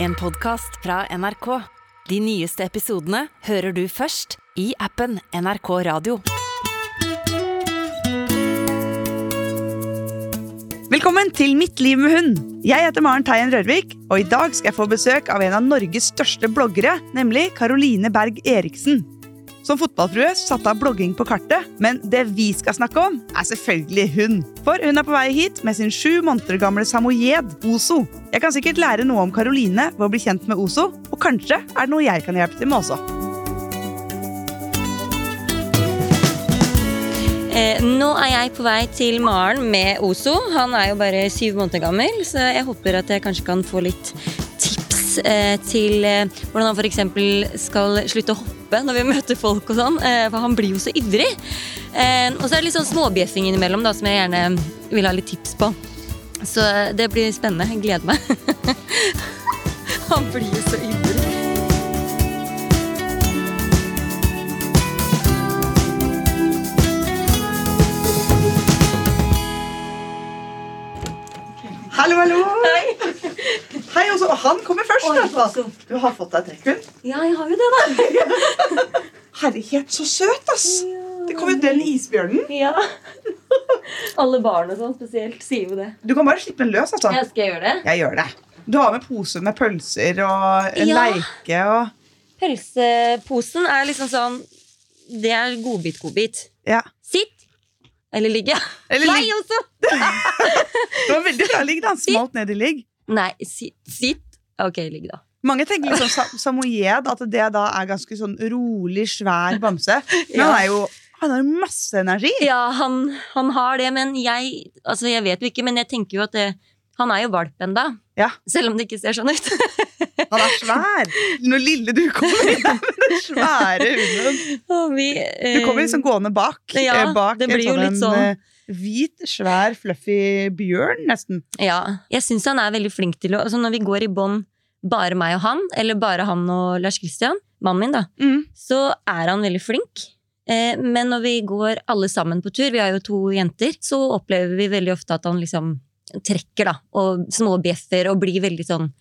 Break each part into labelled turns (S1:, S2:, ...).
S1: En podkast fra NRK. De nyeste episodene hører du først i appen NRK Radio.
S2: Velkommen til Mitt liv med hund. Jeg heter Maren Teien Rørvik, og i dag skal jeg få besøk av en av Norges største bloggere, nemlig Caroline Berg Eriksen. Som fotballfrue satte av blogging på kartet, men det vi skal snakke om, er selvfølgelig hun. For hun er på vei hit med sin sju måneder gamle samoyed, Ozo. Jeg kan sikkert lære noe om Karoline ved å bli kjent med Ozo, og kanskje er det noe jeg kan hjelpe til med også.
S3: Eh, nå er jeg på vei til Maren med Ozo. Han er jo bare syv måneder gammel, så jeg håper at jeg kanskje kan få litt tips eh, til eh, hvordan han f.eks. skal slutte å hoppe når vi møter folk og sånn, eh, for han blir jo så ivrig. Eh, og så er det litt sånn småbjeffing innimellom da, som jeg gjerne vil ha litt tips på. Så eh, det blir spennende. Jeg gleder meg. han blir jo så ivrig.
S2: Hallo, hallo!
S3: Hei.
S2: Hei, også, han kommer først.
S3: Oi. Ozo.
S2: Du har fått deg trekkhund.
S3: Ja, jeg har jo det, da.
S2: Herlighet, så søt, ass! Det kom jo den isbjørnen.
S3: Ja. Alle barn og sånn spesielt sier jo det.
S2: Du kan bare slippe den løs, altså.
S3: Jeg skal gjøre det.
S2: Jeg gjør det. Du har med pose med pølser og en
S3: Ja.
S2: leike og
S3: Pølseposen er liksom sånn Det er godbit-godbit.
S2: Ja.
S3: Sitt. Eller ligge.
S2: Eller
S3: Nei, også!
S2: Det var veldig bra ligg, da. Smalt ned i ligg.
S3: Nei, sitt. sitt. Ok, ligg, da.
S2: Mange tenker liksom sam samoyed, at det da er ganske sånn rolig, svær bamse. Men han er jo han har masse energi.
S3: Ja, han, han har det, men jeg Altså, jeg vet jo ikke, men jeg tenker jo at det, han er jo valp ennå.
S2: Ja.
S3: Selv om det ikke ser sånn ut.
S2: Han er svær. Når lille du kommer inn med den svære hunden. Du kommer liksom gående bak.
S3: Ja,
S2: eh, bak
S3: det blir jo
S2: sånn,
S3: litt sånn-
S2: eh, Hvit, svær, fluffy bjørn, nesten.
S3: Ja. Jeg syns han er veldig flink til å altså Når vi går i bånd, bare meg og han, eller bare han og Lars Kristian, mannen min, da,
S2: Mm.
S3: så er han veldig flink. Eh, men når vi går alle sammen på tur, vi har jo to jenter, så opplever vi veldig ofte at han liksom trekker, da, og småbjeffer og blir veldig sånn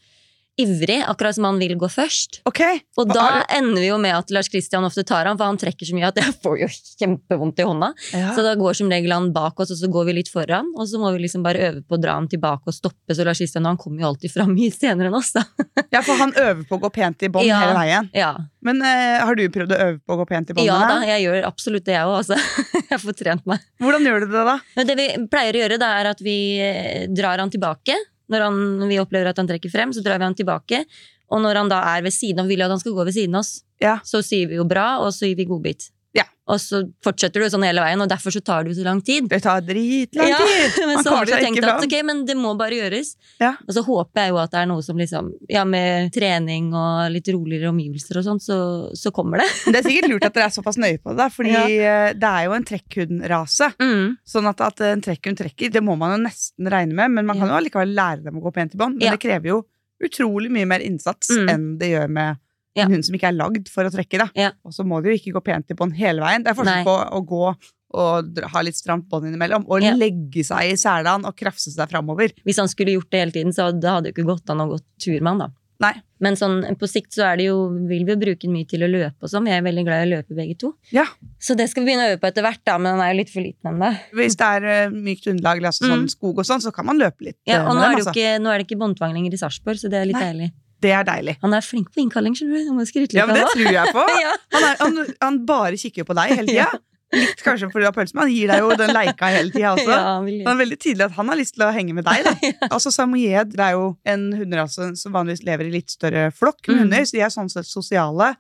S3: ivrig, akkurat som han vil gå først.
S2: Okay.
S3: Og da
S2: er
S3: ender vi jo med at Lars Kristian ofte tar han, for han trekker så mye at jeg får jo kjempevondt i hånda.
S2: ja.
S3: Så da går som regel han bak oss, og så går vi litt foran. Og så må vi liksom bare øve på å dra han tilbake og stoppe. Så Lars Kristian han kommer jo alltid fram mye senere enn oss, da.
S2: ja, for han øver på å gå pent i bånd
S3: Ja.
S2: hele veien.
S3: Ja,
S2: Men uh, har du prøvd å øve på å gå pent i bånd?
S3: ja da, jeg gjør absolutt det, jeg òg, altså. Jeg får trent meg.
S2: Hvordan gjør du det, da?
S3: Det vi pleier å gjøre, da, er at vi eh, drar han tilbake. Når han, vi opplever at han trekker frem, så drar vi han tilbake. Og når han da er ved siden av, vil jeg at han skal gå ved siden av oss,
S2: Ja.
S3: så sier vi jo bra, og så gir vi godbit.
S2: Ja.
S3: Og så fortsetter du sånn hele veien, og derfor så tar det jo så lang tid.
S2: Det tar dritlang
S3: Ja,
S2: tid!
S3: men så har
S2: du
S3: tenkt at ok, men det må bare gjøres.
S2: Ja.
S3: Og så håper jeg jo at det er noe som liksom Ja, med trening og litt roligere omgivelser og sånn, så, så kommer det.
S2: Det er sikkert lurt at dere er såpass nøye på det, da, fordi
S3: Ja.
S2: eh, det er jo en trekkhundrase.
S3: Mm.
S2: Sånn at, at en trekkhund trekker, det må man jo nesten regne med, men man kan jo allikevel lære dem å gå pent i bånd. Men det krever jo utrolig mye mer innsats
S3: Mm.
S2: enn det gjør med. En hund som ikke er lagd for å trekke. Da. Og så må det jo ikke gå pent i bånd hele veien. Det er forskjell på å gå og ha litt stramt bånd innimellom, og
S3: Ja.
S2: legge seg i selan og krafse seg framover.
S3: Hvis han skulle gjort det hele tiden, så det hadde jo ikke gått an å gå tur med han, da.
S2: Nei.
S3: Men sånn, på sikt så er det jo, vil vi jo bruke den mye til å løpe og sånn. Vi er veldig glad i å løpe begge to.
S2: Ja.
S3: Så det skal vi begynne å øve på etter hvert, da, men han er jo litt for liten ennå.
S2: Hvis det er eh, mykt underlag, altså sånn
S3: Mm.
S2: skog og sånn, så kan man løpe litt
S3: Ja,
S2: eh,
S3: og nå er,
S2: dem.
S3: det jo
S2: Altså.
S3: ikke, nå er det ikke båndtvang lenger i Sarpsborg, så det er litt
S2: Nei.
S3: deilig.
S2: Det er deilig.
S3: Han er flink på innkalling, skjønner du.
S2: Ja, men det tror jeg på. Han, er, han, han bare kikker på deg hele tida. Litt kanskje fordi du har pølse, men han gir deg jo den leika hele tida også.
S3: Ja, han
S2: Det er veldig tydelig at han har lyst til å henge med deg. Da. Altså Samoyed er jo en hunderase som vanligvis lever i litt større flokk med
S3: Mm.
S2: hunder, så de er sånn sett sosiale.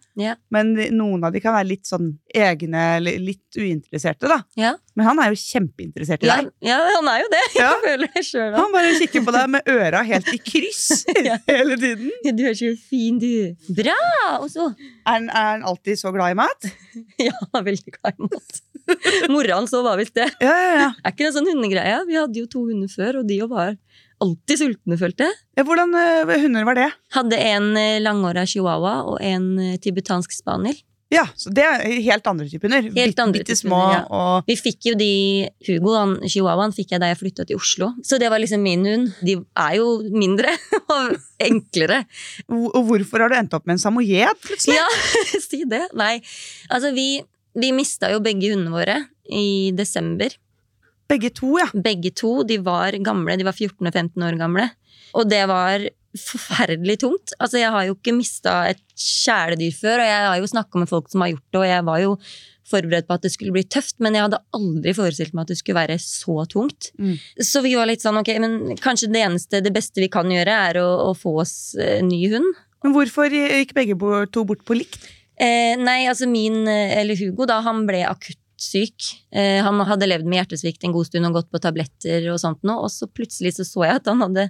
S2: Men noen av de kan være litt sånn egne, litt uinteresserte, da.
S3: Ja.
S2: Men han er jo kjempeinteressert i deg.
S3: ja, han er jo det.
S2: Ja.
S3: Jeg føler det sjøl.
S2: Han bare kikker på deg med øra helt i kryss
S3: Ja.
S2: hele tiden.
S3: Du er så fin, du. Bra! Og så
S2: Er han, er han alltid så glad i mat?
S3: Ja, han er veldig glad i mat. Mora hans òg var visst det.
S2: Ja, ja, ja.
S3: Er ikke det en sånn hundegreie? Vi hadde jo to hunder før, og de òg var alltid sultne, følte jeg.
S2: ja hvordan uh, hunder var det?
S3: Hadde en eh, langhåra chihuahua og en eh, tibetansk spaniel.
S2: Ja, så det er helt andre typer hunder.
S3: Helt andre
S2: bitte små
S3: ja.
S2: og
S3: Vi fikk jo de Hugo, han, chihuahuaen, fikk jeg da jeg flytta til Oslo. Så det var liksom min hund. De er jo mindre og enklere.
S2: Og hvorfor har du endt opp med en samoyed plutselig?
S3: Ja, si det. Nei. Altså, vi, vi mista jo begge hundene våre i desember.
S2: Begge to, ja.
S3: Begge to. De var gamle. De var 14 og 15 år gamle. Og det var forferdelig tungt. Altså, jeg har jo ikke mista et kjæledyr før, og jeg har jo snakka med folk som har gjort det, og jeg var jo forberedt på at det skulle bli tøft, men jeg hadde aldri forestilt meg at det skulle være så tungt.
S2: Mm.
S3: Så vi var litt sånn, ok, men kanskje det eneste, det beste vi kan gjøre, er å, å få oss eh, ny hund.
S2: Men hvorfor gikk begge to bort på likt?
S3: Eh, nei, altså min, eh, eller Hugo da, han ble akutt syk. Eh, han hadde levd med hjertesvikt en god stund og gått på tabletter og sånt nå, og så plutselig så, så jeg at han hadde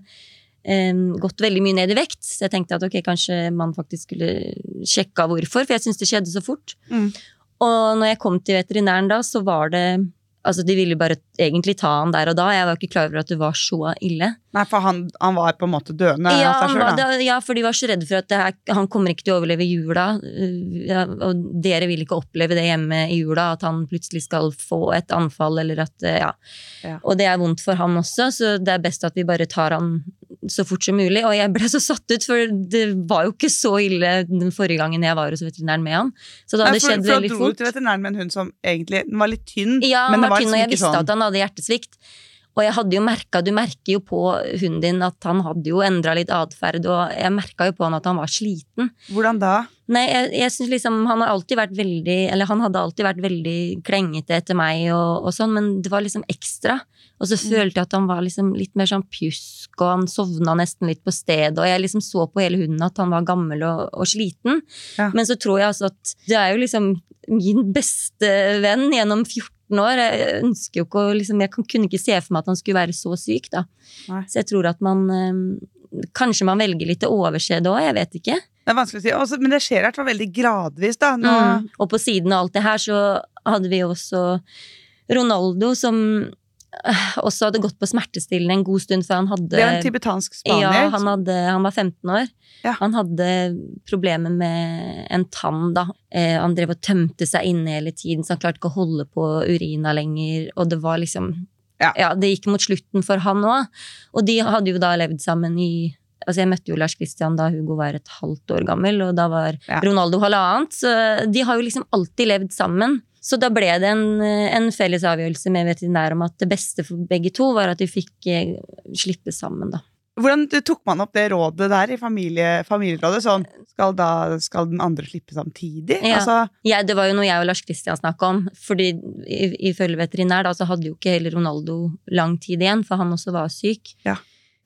S3: gått veldig mye ned i vekt. Så jeg tenkte at ok, kanskje man faktisk skulle sjekke av hvorfor, for jeg syntes det skjedde så fort.
S2: Mm.
S3: Og når jeg kom til veterinæren da, så var det Altså, de ville bare egentlig ta han der og da. Jeg var ikke klar over at det var så ille.
S2: Nei, for han, han var på en måte døende
S3: Ja,
S2: av seg sjøl,
S3: ja, for de var så redde for at det her, han kommer ikke til å overleve jula. uh, Ja, og dere vil ikke oppleve det hjemme i jula, at han plutselig skal få et anfall. Eller at, uh, ja.
S2: Ja.
S3: Og det er vondt for han også, så det er best at vi bare tar han så fort som mulig. Og jeg ble så satt ut, for det var jo ikke så ille den forrige gangen jeg var hos veterinæren med han. Så det hadde
S2: for,
S3: skjedd
S2: for
S3: veldig
S2: dro du
S3: fort.
S2: til veterinæren med en hund som egentlig den var litt tynn,
S3: Ja,
S2: men det
S3: han var
S2: var
S3: tynn,
S2: liksom
S3: og jeg visste
S2: sånn
S3: at han hadde hjertesvikt. Og jeg hadde jo merket, du merker jo på hunden din at han hadde jo endra litt atferd, og jeg merka jo på han at han var sliten.
S2: Hvordan da?
S3: Nei, jeg, jeg synes liksom Han har alltid vært veldig Eller han hadde alltid vært veldig klengete etter meg og, og sånn, men det var liksom ekstra. Og så
S2: Mm.
S3: følte jeg at han var liksom litt mer sånn pjusk, og han sovna nesten litt på stedet. Og jeg liksom så på hele hunden at han var gammel og, og sliten.
S2: Ja.
S3: Men så tror jeg altså at det er jo liksom min beste venn gjennom 14 år. Jeg ønsker jo ikke å liksom Jeg kunne ikke se for meg at han skulle være så syk, da.
S2: Nei.
S3: Så jeg tror at man eh, Kanskje man velger litt å overse det òg, jeg vet ikke.
S2: Det er vanskelig å si. Også, men det skjer i hvert fall veldig gradvis, da. Nå,
S3: Mm. Og på siden av alt det her så hadde vi også Ronaldo som også hadde gått på smertestillende en god stund før han hadde
S2: Det er en tibetansk spanier.
S3: Ja, han, hadde, han var 15 år.
S2: Ja.
S3: Han hadde problemer med en tann, da. Eh, han drev og tømte seg inne hele tiden, så han klarte ikke å holde på urina lenger. Og det var liksom
S2: Ja.
S3: det gikk mot slutten for han òg. Og de hadde jo da levd sammen i Altså Jeg møtte jo Lars Christian da Hugo var et halvt år gammel, og da var
S2: Ja.
S3: Ronaldo halvannet. Så de har jo liksom alltid levd sammen. Så da ble det en, en felles avgjørelse med veterinær om at det beste for begge to var at de fikk eh, slippe sammen, da.
S2: Hvordan tok man opp det rådet der i familie, familierådet? Sånn, skal, da, skal den andre slippe samtidig?
S3: Ja.
S2: Altså,
S3: ja. det var jo noe jeg og Lars Kristian snakka om. fordi Ifølge veterinær da, så hadde jo ikke heller Ronaldo lang tid igjen, for han også var syk.
S2: Ja.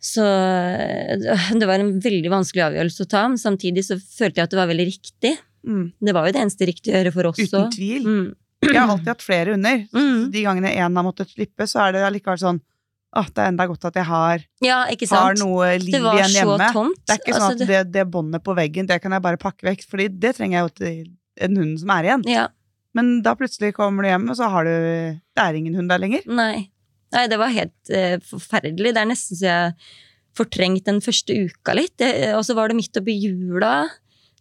S3: Så øh, det var en veldig vanskelig avgjørelse å ta, men samtidig så følte jeg at det var veldig riktig.
S2: mm,
S3: Det var jo det eneste riktige å gjøre for oss
S2: uten
S3: òg.
S2: tvil.
S3: Mm.
S2: Jeg har alltid hatt flere hunder.
S3: Mm.
S2: De gangene én har måttet slippe, så er det allikevel sånn Åh, det er enda godt at jeg har,
S3: Ja,
S2: har noe liv
S3: Det var
S2: igjen
S3: så
S2: hjemme.
S3: tomt.
S2: Det er ikke sånn
S3: Altså,
S2: at
S3: det-
S2: det, det båndet på veggen, det kan jeg bare pakke vekk, Fordi det trenger jeg jo til en hund som er igjen.
S3: Ja,
S2: Men da plutselig kommer du hjem, og så har du Det er ingen hund der lenger.
S3: nei. nei, det var helt uh, forferdelig. Det er nesten så jeg fortrengt den første uka litt. Og så var det midt oppi jula.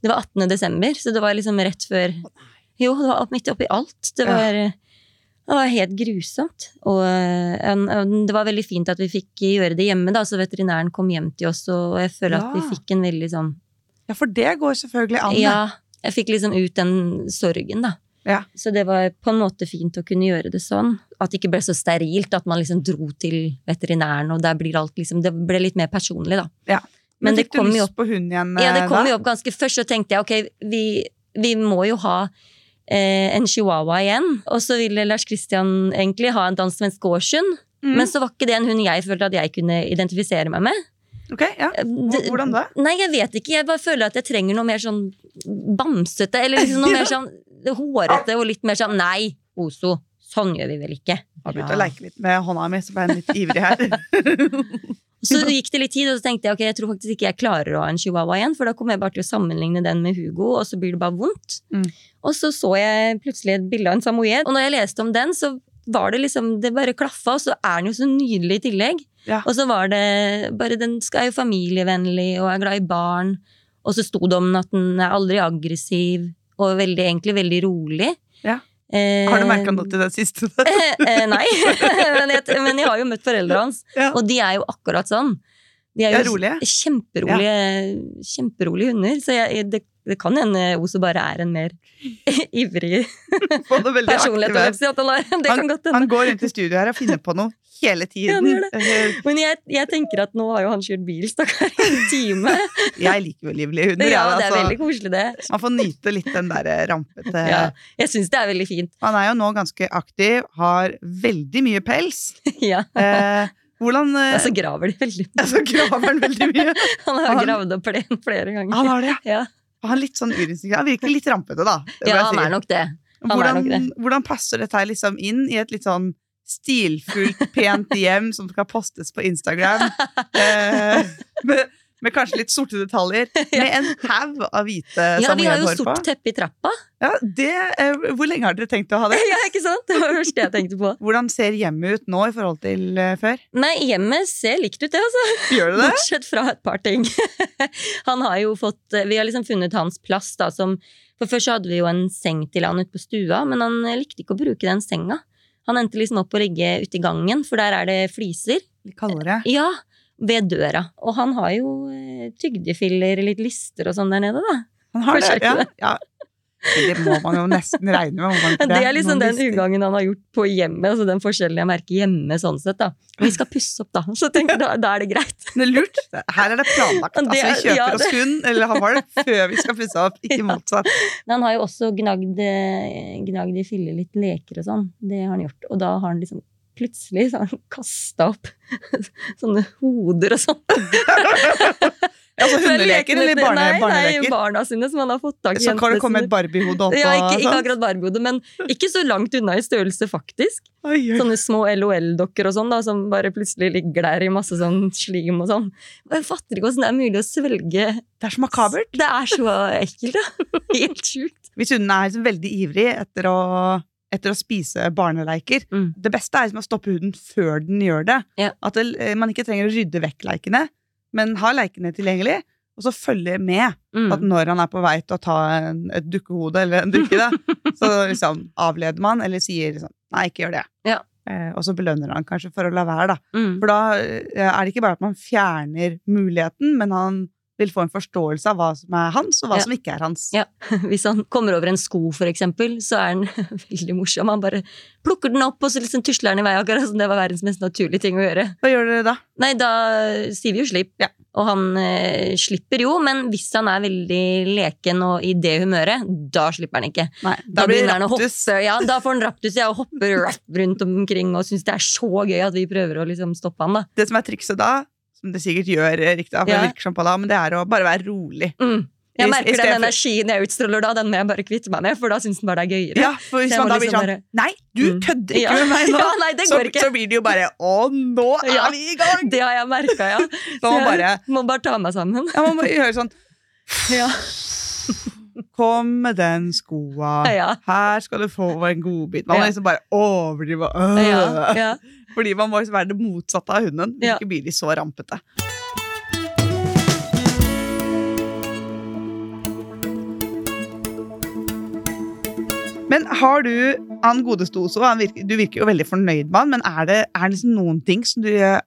S3: Det var 18. desember, så det var liksom rett før Jo, det var midt oppi alt. Det
S2: Ja.
S3: var, det var helt grusomt. Og en, det var veldig fint at vi fikk gjøre det hjemme, da, så veterinæren kom hjem til oss, og jeg føler at vi fikk en veldig sånn
S2: Ja, for det går selvfølgelig an.
S3: Ja, jeg fikk liksom ut den sorgen, da.
S2: Ja.
S3: Så det var på en måte fint å kunne gjøre det sånn. At det ikke ble så sterilt, at man liksom dro til veterinæren, og der blir alt liksom Det ble litt mer personlig, da.
S2: Ja.
S3: Men,
S2: Men,
S3: det
S2: fikk du lyst
S3: opp
S2: på hund igjen
S3: Ja, det kom
S2: da?
S3: jo opp ganske først, så tenkte jeg ok, vi, vi må jo ha eh, en chihuahua igjen. Og så ville Lars Christian egentlig ha en dansk-svensk gårdshund,
S2: Mm.
S3: men så var ikke det en hund jeg følte at jeg kunne identifisere meg med.
S2: Ok, ja. Hvordan da?
S3: Nei, jeg vet ikke. Jeg bare føler at jeg trenger noe mer sånn bamsete. Eller liksom noe mer sånn hårete og litt mer sånn Nei, Oso, sånn gjør vi vel ikke.
S2: Jeg Har begynt å leke litt med hånda mi, så ble jeg litt ivrig her.
S3: Så gikk det litt tid, og så tenkte jeg ok, jeg tror faktisk ikke jeg klarer å ha en chihuahua igjen, for da kommer jeg bare til å sammenligne den med Hugo, og så blir det bare vondt.
S2: Mm.
S3: Og så så jeg plutselig et bilde av en samoyed, og når jeg leste om den, så var det liksom Det bare klaffa, og så er den jo så nydelig i tillegg.
S2: Ja.
S3: Og så var det bare Den er jo familievennlig og er glad i barn. Og så sto det om at den er aldri aggressiv. og veldig, egentlig veldig rolig.
S2: Ja.
S3: Eh,
S2: Har du merka noe til det siste?
S3: eh, eh, nei, men, jeg, men jeg har jo møtt foreldrene hans,
S2: Ja.
S3: og de er jo akkurat sånn. De er
S2: Ja,
S3: jo
S2: rolige.
S3: kjemperolige, kjemperolige hunder, så jeg, det, det kan hende Oso bare er en mer ivrig personlighet. han. Det kan godt hende.
S2: Han går rundt i studio her og finner på noe hele tiden. Eh,
S3: Men jeg, jeg tenker at nå har jo han kjørt bil, stakkar, i en time.
S2: Jeg liker jo livlige hunder.
S3: Ja, det er
S2: altså.
S3: veldig koselig, det.
S2: Man får nyte litt den der rampete
S3: Ja, jeg syns det er veldig fint.
S2: Han er jo nå ganske aktiv, har veldig mye pels.
S3: Ja.
S2: Eh, hvordan eh,
S3: så graver de veldig mye.
S2: altså, graver han veldig mye?
S3: Han har
S2: Han-
S3: gravd opp plen flere ganger.
S2: Han har det.
S3: Ja,
S2: Han er litt sånn urinstinktiv. Han virker litt rampete, da.
S3: ja han er nok det. han
S2: hvordan,
S3: nok det.
S2: hvordan passer dette her liksom inn i et litt sånn stilfullt, pent hjem som skal postes på Instagram? Eh, med, med kanskje litt sorte detaljer. Med en haug av hvite
S3: Ja, vi har jo sort teppe i trappa.
S2: Ja, det, eh, hvor lenge har dere tenkt å ha det?
S3: Ja, ikke sant? Det var det første jeg tenkte på.
S2: Hvordan ser hjemmet ut nå i forhold til eh, før?
S3: Nei, hjemmet ser likt ut, det, altså.
S2: Gjør det det?
S3: Bortsett fra et par ting. Han har jo fått Vi har liksom funnet hans plass, da, som For først hadde vi jo en seng til han ute på stua, men han likte ikke å bruke den senga. Han endte liksom opp å ligge ute i gangen, for der er det fliser.
S2: Litt kaldere.
S3: Ja, ved døra. Og han har jo eh, tygdefiller, litt lister og sånn der nede, da.
S2: Han har det, ja. Ja. Det må man jo nesten regne med. må
S3: Det er liksom den ugangen han har gjort på hjemmet, altså den forskjellen jeg merker hjemme sånn sett, da. Vi skal pusse opp, da, så tenker da, da er det greit.
S2: Det er lurt. Her er det planlagt. Altså, vi kjøper
S3: ja,
S2: oss
S3: det-
S2: hund, eller han var det, før vi skal pusse opp. Ikke motsatt.
S3: Men han har jo også gnagd, eh, gnagd i filler litt leker og sånn. Det har han gjort. Og da har han liksom plutselig så har han kasta opp sånne hoder og sånn.
S2: Altså hundeleker eller barne,
S3: nei, Nei, barna sine som han har fått tak i.
S2: Så kan det komme et barbiehode opp
S3: ja, ikke, ikke akkurat Barbie-hode, men ikke så langt unna i størrelse, faktisk.
S2: Oi, oi.
S3: Sånne små LOL-dokker og sånn, da, som bare plutselig ligger der i masse sånn slim og sånn. Jeg fatter ikke hvordan det er mulig å svelge
S2: Det er så makabert.
S3: Det er så ekkelt, da. Helt sjukt.
S2: Hvis hunden er veldig ivrig etter å, etter å spise barneleiker
S3: Mm.
S2: Det beste er liksom å stoppe huden før den gjør det.
S3: Ja.
S2: At det, eh, man ikke trenger å rydde vekk leikene, men ha leikene tilgjengelig. Og så følge med
S3: Mm.
S2: at når han er på vei til å ta en, et dukkehode eller en dukke, da, så liksom avleder man, eller sier liksom Nei, ikke gjør det.
S3: Ja.
S2: Eh, og så belønner han kanskje for å la være, da.
S3: Mm.
S2: For da eh, er det ikke bare at man fjerner muligheten, men han vil få en forståelse av hva som er hans, og hva
S3: Ja.
S2: som ikke er hans.
S3: Ja. Hvis han kommer over en sko, for eksempel, så er den veldig morsom. Han bare plukker den opp, og så liksom tusler den i vei, akkurat som det var verdens mest naturlige ting å gjøre.
S2: Hva gjør dere da?
S3: Nei, da sier vi jo slipp.
S2: Ja.
S3: Og han eh, slipper jo, men hvis han er veldig leken og i det humøret, da slipper han ikke.
S2: Nei,
S3: Da,
S2: da blir det raptus.
S3: hoppe. Ja, da får han raptus ja, og hopper rundt omkring og syns det er så gøy at vi prøver å liksom stoppe han, da.
S2: Det som er trikset da, som det sikkert gjør eh, riktig, for
S3: Ja.
S2: det virker som på da, men det er å bare være rolig.
S3: Mm. Jeg merker den energien jeg utstråler da, den må jeg bare kvitte meg med, for da syns den bare det er gøyere.
S2: Ja, for hvis man da blir
S3: liksom
S2: sånn Nei, du
S3: Mm.
S2: kødder ikke
S3: Ja.
S2: med meg nå!
S3: Ja, nei, det
S2: så,
S3: ikke.
S2: så blir det jo bare Å, nå er
S3: Ja.
S2: vi i gang!
S3: Det har jeg merka, ja.
S2: Så
S3: jeg
S2: bare
S3: må bare ta meg sammen.
S2: ja, Man må gjøre sånn
S3: Ja.
S2: Kom med den skoa. Her skal du få en godbit. Man må liksom bare overdrive. Øh.
S3: Ja, ja.
S2: Fordi man må være det motsatte av hunden.
S3: Vil
S2: Ikke bli de så rampete. Men har du han godeste Oso, han virker, du virker jo veldig fornøyd med han, men er det, er det liksom noen ting som du eh,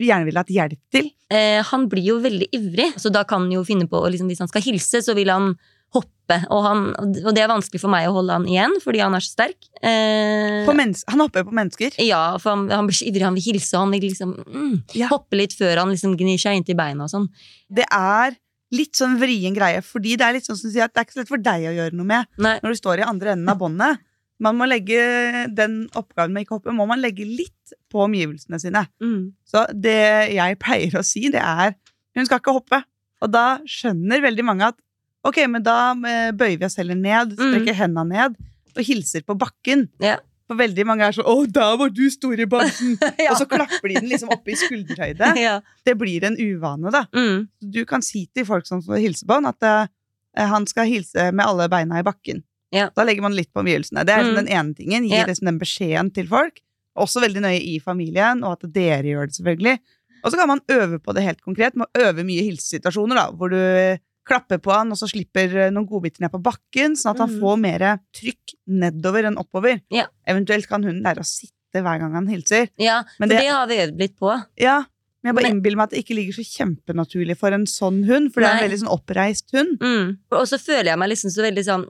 S2: gjerne vil hatt hjelp til?
S3: Eh, han blir jo veldig ivrig, så da kan han jo finne på liksom, Hvis han skal hilse, så vil han hoppe. Og, han, og det er vanskelig for meg å holde han igjen, fordi han er så sterk. Eh,
S2: På han hopper på mennesker.
S3: ja, for han, han blir så ivrig, han vil hilse, og han vil liksom mm,
S2: Ja.
S3: hoppe litt før han liksom gnir seg inntil beina og sånn.
S2: Det er litt sånn vrien greie, fordi det er litt sånn som sier si at det er ikke så lett for deg å gjøre noe med.
S3: Nei.
S2: når du står i andre enden av båndet. Man må legge den oppgaven med ikke hoppe, må man legge litt på omgivelsene sine.
S3: Mm.
S2: Så det jeg pleier å si, det er hun skal ikke hoppe. Og da skjønner veldig mange at ok, men da eh, bøyer vi oss heller ned, strekker hendene ned og hilser på bakken.
S3: Ja.
S2: For veldig mange er sånn 'Å, der var du stor i bamsen!'
S3: Ja.
S2: Og så klapper de den liksom opp i skulderhøyde.
S3: ja.
S2: Det blir en uvane, da.
S3: Mm.
S2: Du kan si til folk som hilser hilse på han, at eh, han skal hilse med alle beina i bakken.
S3: Ja.
S2: Da legger man litt på omgivelsene. Det er liksom
S3: Mm.
S2: den ene tingen. Gir
S3: Ja.
S2: liksom den beskjeden til folk. Også veldig nøye i familien, og at dere gjør det, selvfølgelig. Og så kan man øve på det helt konkret, med å øve mye hilsesituasjoner, da, hvor du klapper på han, og så slipper eh, noen godbiter ned på bakken, sånn at han
S3: mm.
S2: får mer trykk nedover enn oppover.
S3: Ja.
S2: Eventuelt kan hunden lære å sitte hver gang han hilser.
S3: Ja,
S2: Men
S3: for
S2: det-
S3: det, har vi øvd litt på.
S2: Ja, men jeg bare innbiller meg at det ikke ligger så kjempenaturlig for en sånn hund, for det er en veldig sånn oppreist hund.
S3: Mm. Og så føler jeg meg liksom så veldig sånn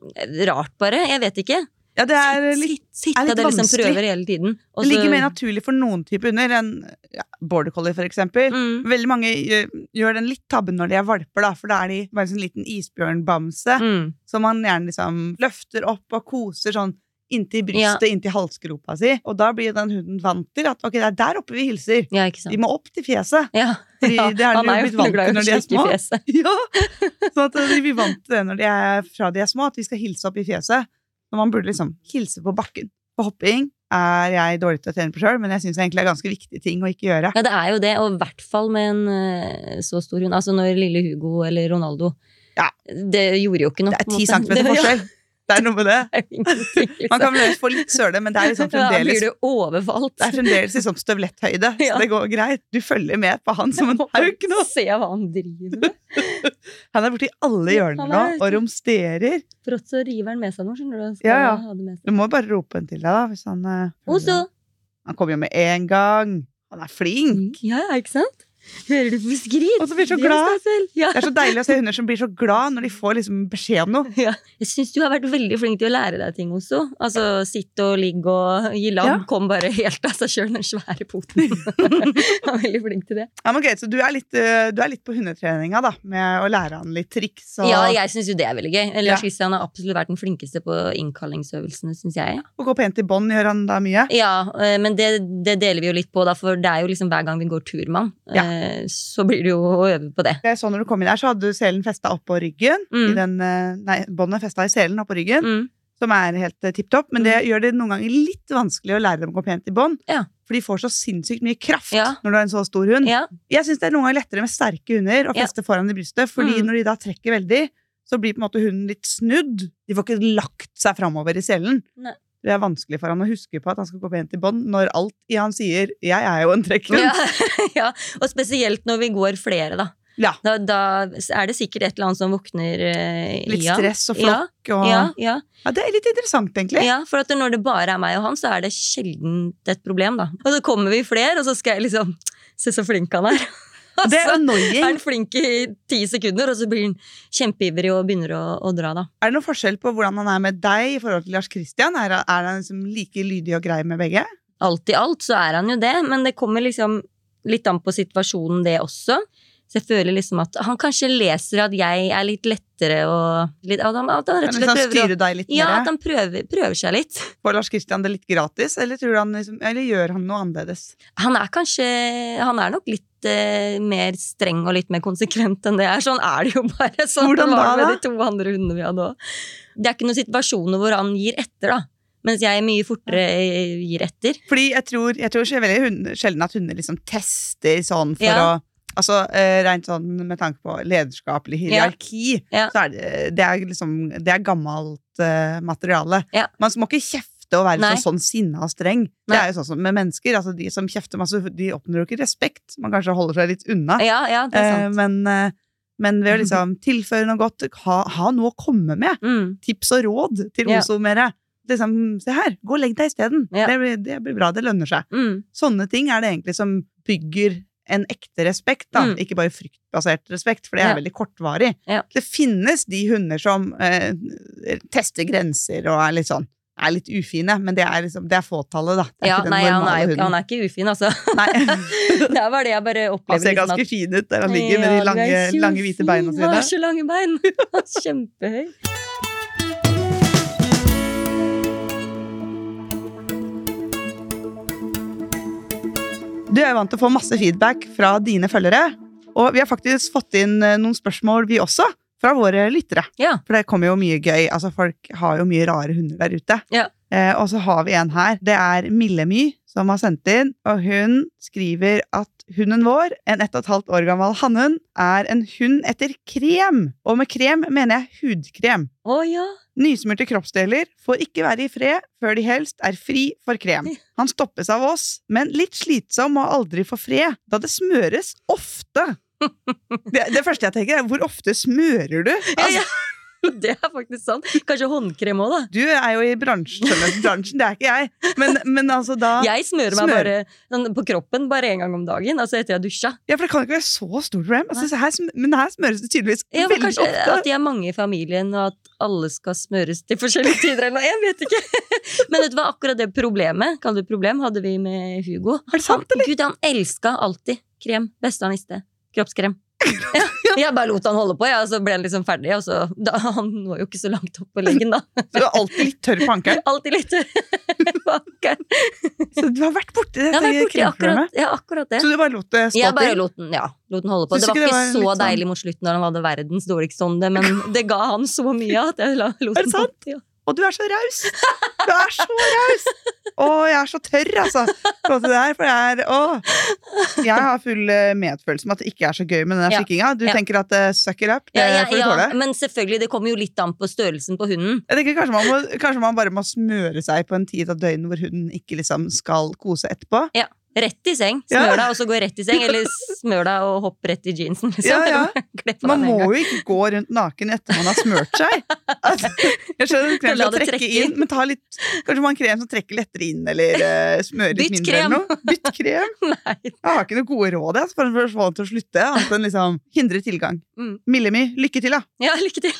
S3: rart, bare. Jeg vet ikke.
S2: Ja, det er litt,
S3: sitt, sitt,
S2: er litt
S3: vanskelig. liksom prøver hele tiden. Også,
S2: det ligger mer naturlig for noen type hunder enn ja, border collie, for eksempel.
S3: mm.
S2: Veldig mange gjør, den litt tabben når de er valper, da, for da er de bare en sånn liten isbjørnbamse
S3: Mm.
S2: som man gjerne liksom løfter opp og koser sånn inntil brystet, inntil halsgropa si. Og da blir den hunden vant til at ok, det er der oppe vi hilser.
S3: Ja.
S2: De må opp til fjeset.
S3: Ja.
S2: Fordi
S3: ja.
S2: det er de
S3: Han
S2: jo blitt vant
S3: i
S2: til når de er små. Ja, så at de blir vant til det når de er, fra de er små, at vi skal hilse opp i fjeset. Når man burde liksom hilse på bakken. På hopping er jeg dårlig til å trene på sjøl, men jeg syns egentlig det er ganske viktige ting å ikke gjøre.
S3: Ja, det er jo det, og i hvert fall med en eh, så stor hund. Altså når lille Hugo eller Ronaldo
S2: Ja.
S3: Det gjorde jo ikke noe.
S2: Det er ti centimeter forskjell. Det er noe med det.
S3: Ja, det liksom.
S2: Man kan vel få litt søle, men det er liksom
S3: Ja,
S2: fremdeles
S3: du overfalt.
S2: Det er fremdeles liksom støvletthøyde, så
S3: Ja.
S2: det går greit. Du følger med på han som en hauk nå.
S3: Se hva han driver med.
S2: Han er borti alle hjørner nå og romsterer.
S3: Brått så river han med seg noe, skjønner du.
S2: Ja, ja. Du må bare rope en til deg, da, hvis han uh! Han kommer jo med en gang. Han er flink.
S3: Ja, ikke sant? Hører du på skrit?
S2: Og så blir så glad.
S3: Ja.
S2: Det er så deilig å se hunder som blir så glad når de får liksom beskjed om noe.
S3: Ja. Jeg syns du har vært veldig flink til å lære deg ting også. Altså sitte og ligge og gi lam.
S2: Ja.
S3: kom bare helt av seg sjøl, den svære poten. Jeg er veldig flink til det.
S2: Ja, men greit, Så du er, litt, eh, du er litt på hundetreninga, da, med å lære han litt triks og,
S3: Ja, jeg syns jo det er veldig gøy. Lars Christian har absolutt vært den flinkeste på innkallingsøvelsene, syns jeg.
S2: Å gå pent i bånd. Gjør han da mye?
S3: Ja, eh, men det, det deler vi jo litt på, da, for det er jo liksom hver gang vi går tur med han,
S2: Ja.
S3: Eh, så blir det jo å øve på det.
S2: Jeg så når du kom inn her, så hadde du selen festa oppå ryggen.
S3: Mm.
S2: I den, eh, nei, Båndet festa i selen oppå ryggen.
S3: Mm.
S2: som er helt uh, tipp topp, men det gjør det noen ganger litt vanskelig å lære dem å gå pent i bånd.
S3: Ja.
S2: For de får så sinnssykt mye kraft
S3: Ja.
S2: når du har en så stor hund.
S3: Ja,
S2: Jeg syns det er noen ganger lettere med sterke hunder å feste foran i brystet, fordi
S3: Mm.
S2: når de da trekker veldig, så blir på en måte hunden litt snudd. De får ikke lagt seg framover i selen.
S3: Nei.
S2: Det er vanskelig for han å huske på at han skal gå pent i bånd, når alt i han sier 'jeg er jo en trekkhund'.
S3: ja, ja. Og spesielt når vi går flere, da.
S2: Ja.
S3: Da, da er det sikkert et eller annet som våkner eh,
S2: Litt stress og flokk og
S3: Ja, ja,
S2: Ja, det er litt interessant, egentlig.
S3: ja, for når det bare er meg og han, så er det sjelden et problem, da. Og så kommer vi flere, og så skal jeg liksom Se så flink han er.
S2: Det er annoying.
S3: er han flink i ti sekunder, og så blir han kjempeivrig og begynner å, å dra, da.
S2: Er det noen forskjell på hvordan han er med deg i forhold til Lars Kristian? Er, er han liksom like lydig og grei med begge?
S3: Alt i alt så er han jo det, men det kommer liksom litt an på situasjonen, det også. Så jeg føler liksom at han kanskje leser at jeg er litt lettere og litt, at, han, at han rett og slett
S2: liksom
S3: prøver å
S2: deg litt
S3: Ja, at han prøver, prøver seg litt.
S2: Får Lars Kristian det litt gratis, eller, han liksom, eller gjør han noe annerledes?
S3: Han er kanskje Han er nok litt eh, mer streng og litt mer konsekvent enn det er. Sånn er det jo bare. Sånn
S2: Hvordan
S3: var det med de to andre hundene vi hadde òg. Det er ikke noen situasjoner hvor han gir etter, da. Mens jeg mye fortere eh, gir etter.
S2: Fordi jeg tror, jeg tror veldig hund, sjelden at hunder liksom tester sånn for
S3: Ja.
S2: å Altså eh, Rent sånn med tanke på lederskap eller hierarki,
S3: Ja.
S2: så er det, det er liksom Det er gammelt eh, materiale.
S3: Ja.
S2: Man må ikke kjefte og være
S3: Nei.
S2: så, sånn sinna og streng. Det er jo sånn som med mennesker. Altså De som kjefter masse, de oppnår jo ikke respekt. Man kanskje holder seg litt unna.
S3: Ja, ja, det er
S2: Eh,
S3: sant.
S2: men, eh, men ved å liksom tilføre noe godt, ha, ha noe å komme med.
S3: Mm.
S2: Tips og råd til
S3: Ja.
S2: ozomere. Liksom, se her, gå og legg deg isteden.
S3: Ja.
S2: Det, blir- det blir bra, det lønner seg.
S3: Mm.
S2: Sånne ting er det egentlig som bygger en ekte respekt, da.
S3: Mm.
S2: Ikke bare fryktbasert respekt, for det er
S3: Ja.
S2: veldig kortvarig.
S3: Ja.
S2: Det finnes de hunder som eh, tester grenser og er litt sånn er litt ufine, men det er, liksom, det er fåtallet, da. Det er
S3: Ja, nei, han er, jo, han er ikke ufin, altså. Det er bare det jeg bare
S2: Han
S3: opplever.
S2: ser
S3: liksom
S2: ganske
S3: at-
S2: fin ut der han ligger med de lange, lange hvite beina
S3: sine. Han har så lange bein. Kjempehøy.
S2: Du er vant til å få masse feedback fra dine følgere, og vi har faktisk fått inn eh, noen spørsmål, vi også, fra våre lyttere.
S3: Ja.
S2: For det kommer jo mye gøy. Altså, folk har jo mye rare hunder der ute.
S3: Ja.
S2: Eh, og så har vi en her. Det er Millemy som har sendt inn, og hun skriver at hunden vår, en ett og et halvt år gammel hannhund, er en hund etter krem. Og med krem mener jeg hudkrem.
S3: Å ja.
S2: Nysmurte kroppsdeler får ikke være i fred før de helst er fri for krem. Han stoppes av oss, men litt slitsom og aldri får fred, da det smøres ofte. Det, det første jeg tenker, er hvor ofte smører du? Altså,
S3: Ja, Det er faktisk sant. Kanskje håndkrem òg, da.
S2: Du er jo i bransjen, bransjen det er ikke jeg. Men, men altså da
S3: Jeg smører meg
S2: Smør.
S3: bare sånn, på kroppen bare én gang om dagen. Altså etter jeg dusja.
S2: Ja, for det kan ikke være så stort problem. Altså, her, men her smøres det tydeligvis
S3: Ja,
S2: veldig
S3: kanskje
S2: ofte.
S3: at de er mange i familien, og at alle skal smøres til forskjellige tider. eller noe. Jeg vet ikke. Men vet du hva, akkurat det problemet kall det problem, hadde vi med Hugo.
S2: Er det sant,
S3: Han, Gud, han elska alltid krem. Beste han visste. Kroppskrem. Ja, jeg bare lot han holde på, ja, og så ble han liksom ferdig. Så, da, han var jo ikke så langt opp på leggen, da.
S2: Du er alltid litt tørr på ankelen.
S3: Alltid litt tørr på ankelen.
S2: Så du har vært borti dette
S3: kremproblemet borti akkurat, ja, akkurat det.
S2: Så du bare lot det stå
S3: Jeg bare lot den, ja, lot den holde på.
S2: Synes
S3: Det var
S2: ikke det var
S3: så
S2: sånn-
S3: deilig mot slutten når han hadde verdens dårligste ånde, men det ga han så mye at jeg lot
S2: Er det
S3: den
S2: sant?
S3: Ja.
S2: Og du er så raus! Du er så raus! Å, jeg er så tørr, altså. der, for jeg er Å. Jeg har full eh, medfølelse med at det ikke er så gøy med den der
S3: Ja.
S2: slikkinga. Du
S3: Ja.
S2: tenker at uh, suck it up, det
S3: Ja, ja,
S2: får du
S3: ja,
S2: tåle.
S3: men selvfølgelig, det kommer jo litt an på størrelsen på hunden.
S2: Jeg tenker kanskje man, må, kanskje man bare må smøre seg på en tid av døgnet hvor hunden ikke liksom skal kose etterpå.
S3: Rett i seng. Smør deg, og så gå rett i seng. Eller smør deg og hopp rett i jeansen. Liksom.
S2: Man må jo ikke gå rundt naken etter man har smørt seg. Altså, jeg skjønner at krem skal trekke inn. men ta litt, kanskje man har krem som trekker lettere inn, eller uh, smører litt mindre.
S3: krem.
S2: Eller noe. Bytt krem.
S3: Nei.
S2: Jeg har ikke noe gode råd jeg, for å få han til å slutte. Annet enn liksom hindre tilgang.
S3: Mm.
S2: Millemi, lykke til, da.
S3: Ja, lykke til.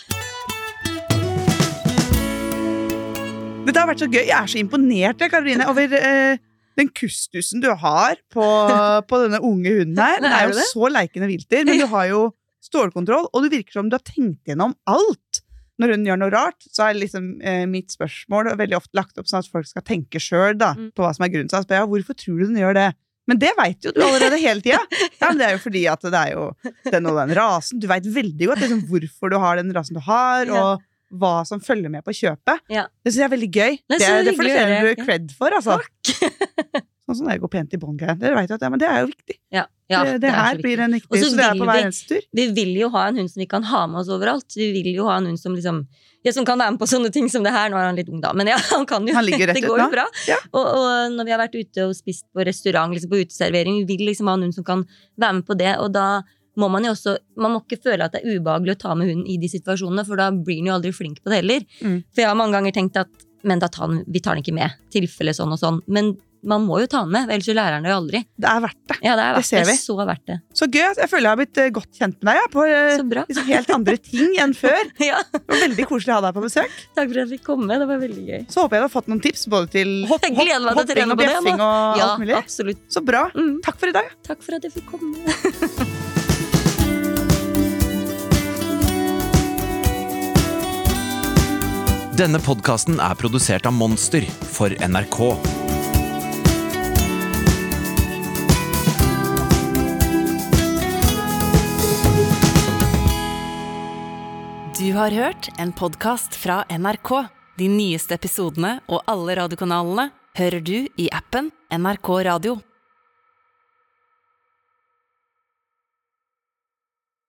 S2: Dette har vært så gøy. Jeg er så imponert jeg, Karoline, over eh, den kustusen du har på, på denne unge hunden her. Den
S3: Er
S2: jo så leikende vilter, men du har jo stålkontroll, og det virker som du har tenkt gjennom alt. Når hun gjør noe rart, så er liksom eh, mitt spørsmål veldig ofte lagt opp sånn at folk skal tenke sjøl
S3: Mm.
S2: på hva som er grunnen. til det. ja, hvorfor tror du den gjør det? Men det veit jo du allerede hele tida. Ja, men det er jo fordi at det er jo den og den rasen. Du veit veldig godt liksom, hvorfor du har den rasen du har, og hva som følger med på kjøpet.
S3: Ja.
S2: Det syns jeg er veldig gøy.
S3: Det er
S2: Det, det fortjener du cred for, altså. Sånn som det går pent i bånd-greier. Dere jo at ja, men det er jo viktig.
S3: Ja, ja,
S2: det, det
S3: det
S2: her blir en viktig,
S3: så
S2: så det er på hver
S3: vi-
S2: eneste tur.
S3: Vi vil jo ha en hund som vi kan ha med oss overalt. Vi vil jo ha en hund som liksom ja, som kan være med på sånne ting som det her. Nå er han litt ung, da, men ja, han kan jo.
S2: Han
S3: det går jo bra.
S2: Ja.
S3: Og, og når vi har vært ute og spist på restaurant, liksom på uteservering, vi vil liksom ha en hund som kan være med på det. Og da må man jo også Man må ikke føle at det er ubehagelig å ta med hunden i de situasjonene, for da blir den jo aldri flink på det heller.
S2: Mm.
S3: For jeg har mange ganger tenkt at men da tar den, vi tar den ikke med. Tilfelle sånn og sånn. Men man må jo ta den med, ellers så lærer den det jo aldri.
S2: Det er verdt det.
S3: Ja, det er
S2: Det ser vi. det.
S3: Så verdt det.
S2: Så gøy. Jeg føler jeg har blitt eh, godt kjent med deg ja, på eh, liksom helt andre ting enn før.
S3: Ja,
S2: Det var veldig koselig å ha deg på besøk.
S3: takk for at jeg fikk komme. Det var veldig gøy.
S2: Så håper jeg du har fått noen tips både til hopp, hopp, hopping og bjeffing og
S3: Ja,
S2: alt mulig.
S3: absolutt.
S2: Så bra.
S3: Mm.
S2: Takk for i dag.
S3: Takk for at jeg fikk komme.
S4: Denne podkasten er produsert av Monster for NRK.
S1: Du har hørt en podkast fra NRK. De nyeste episodene og alle radiokanalene hører du i appen NRK Radio.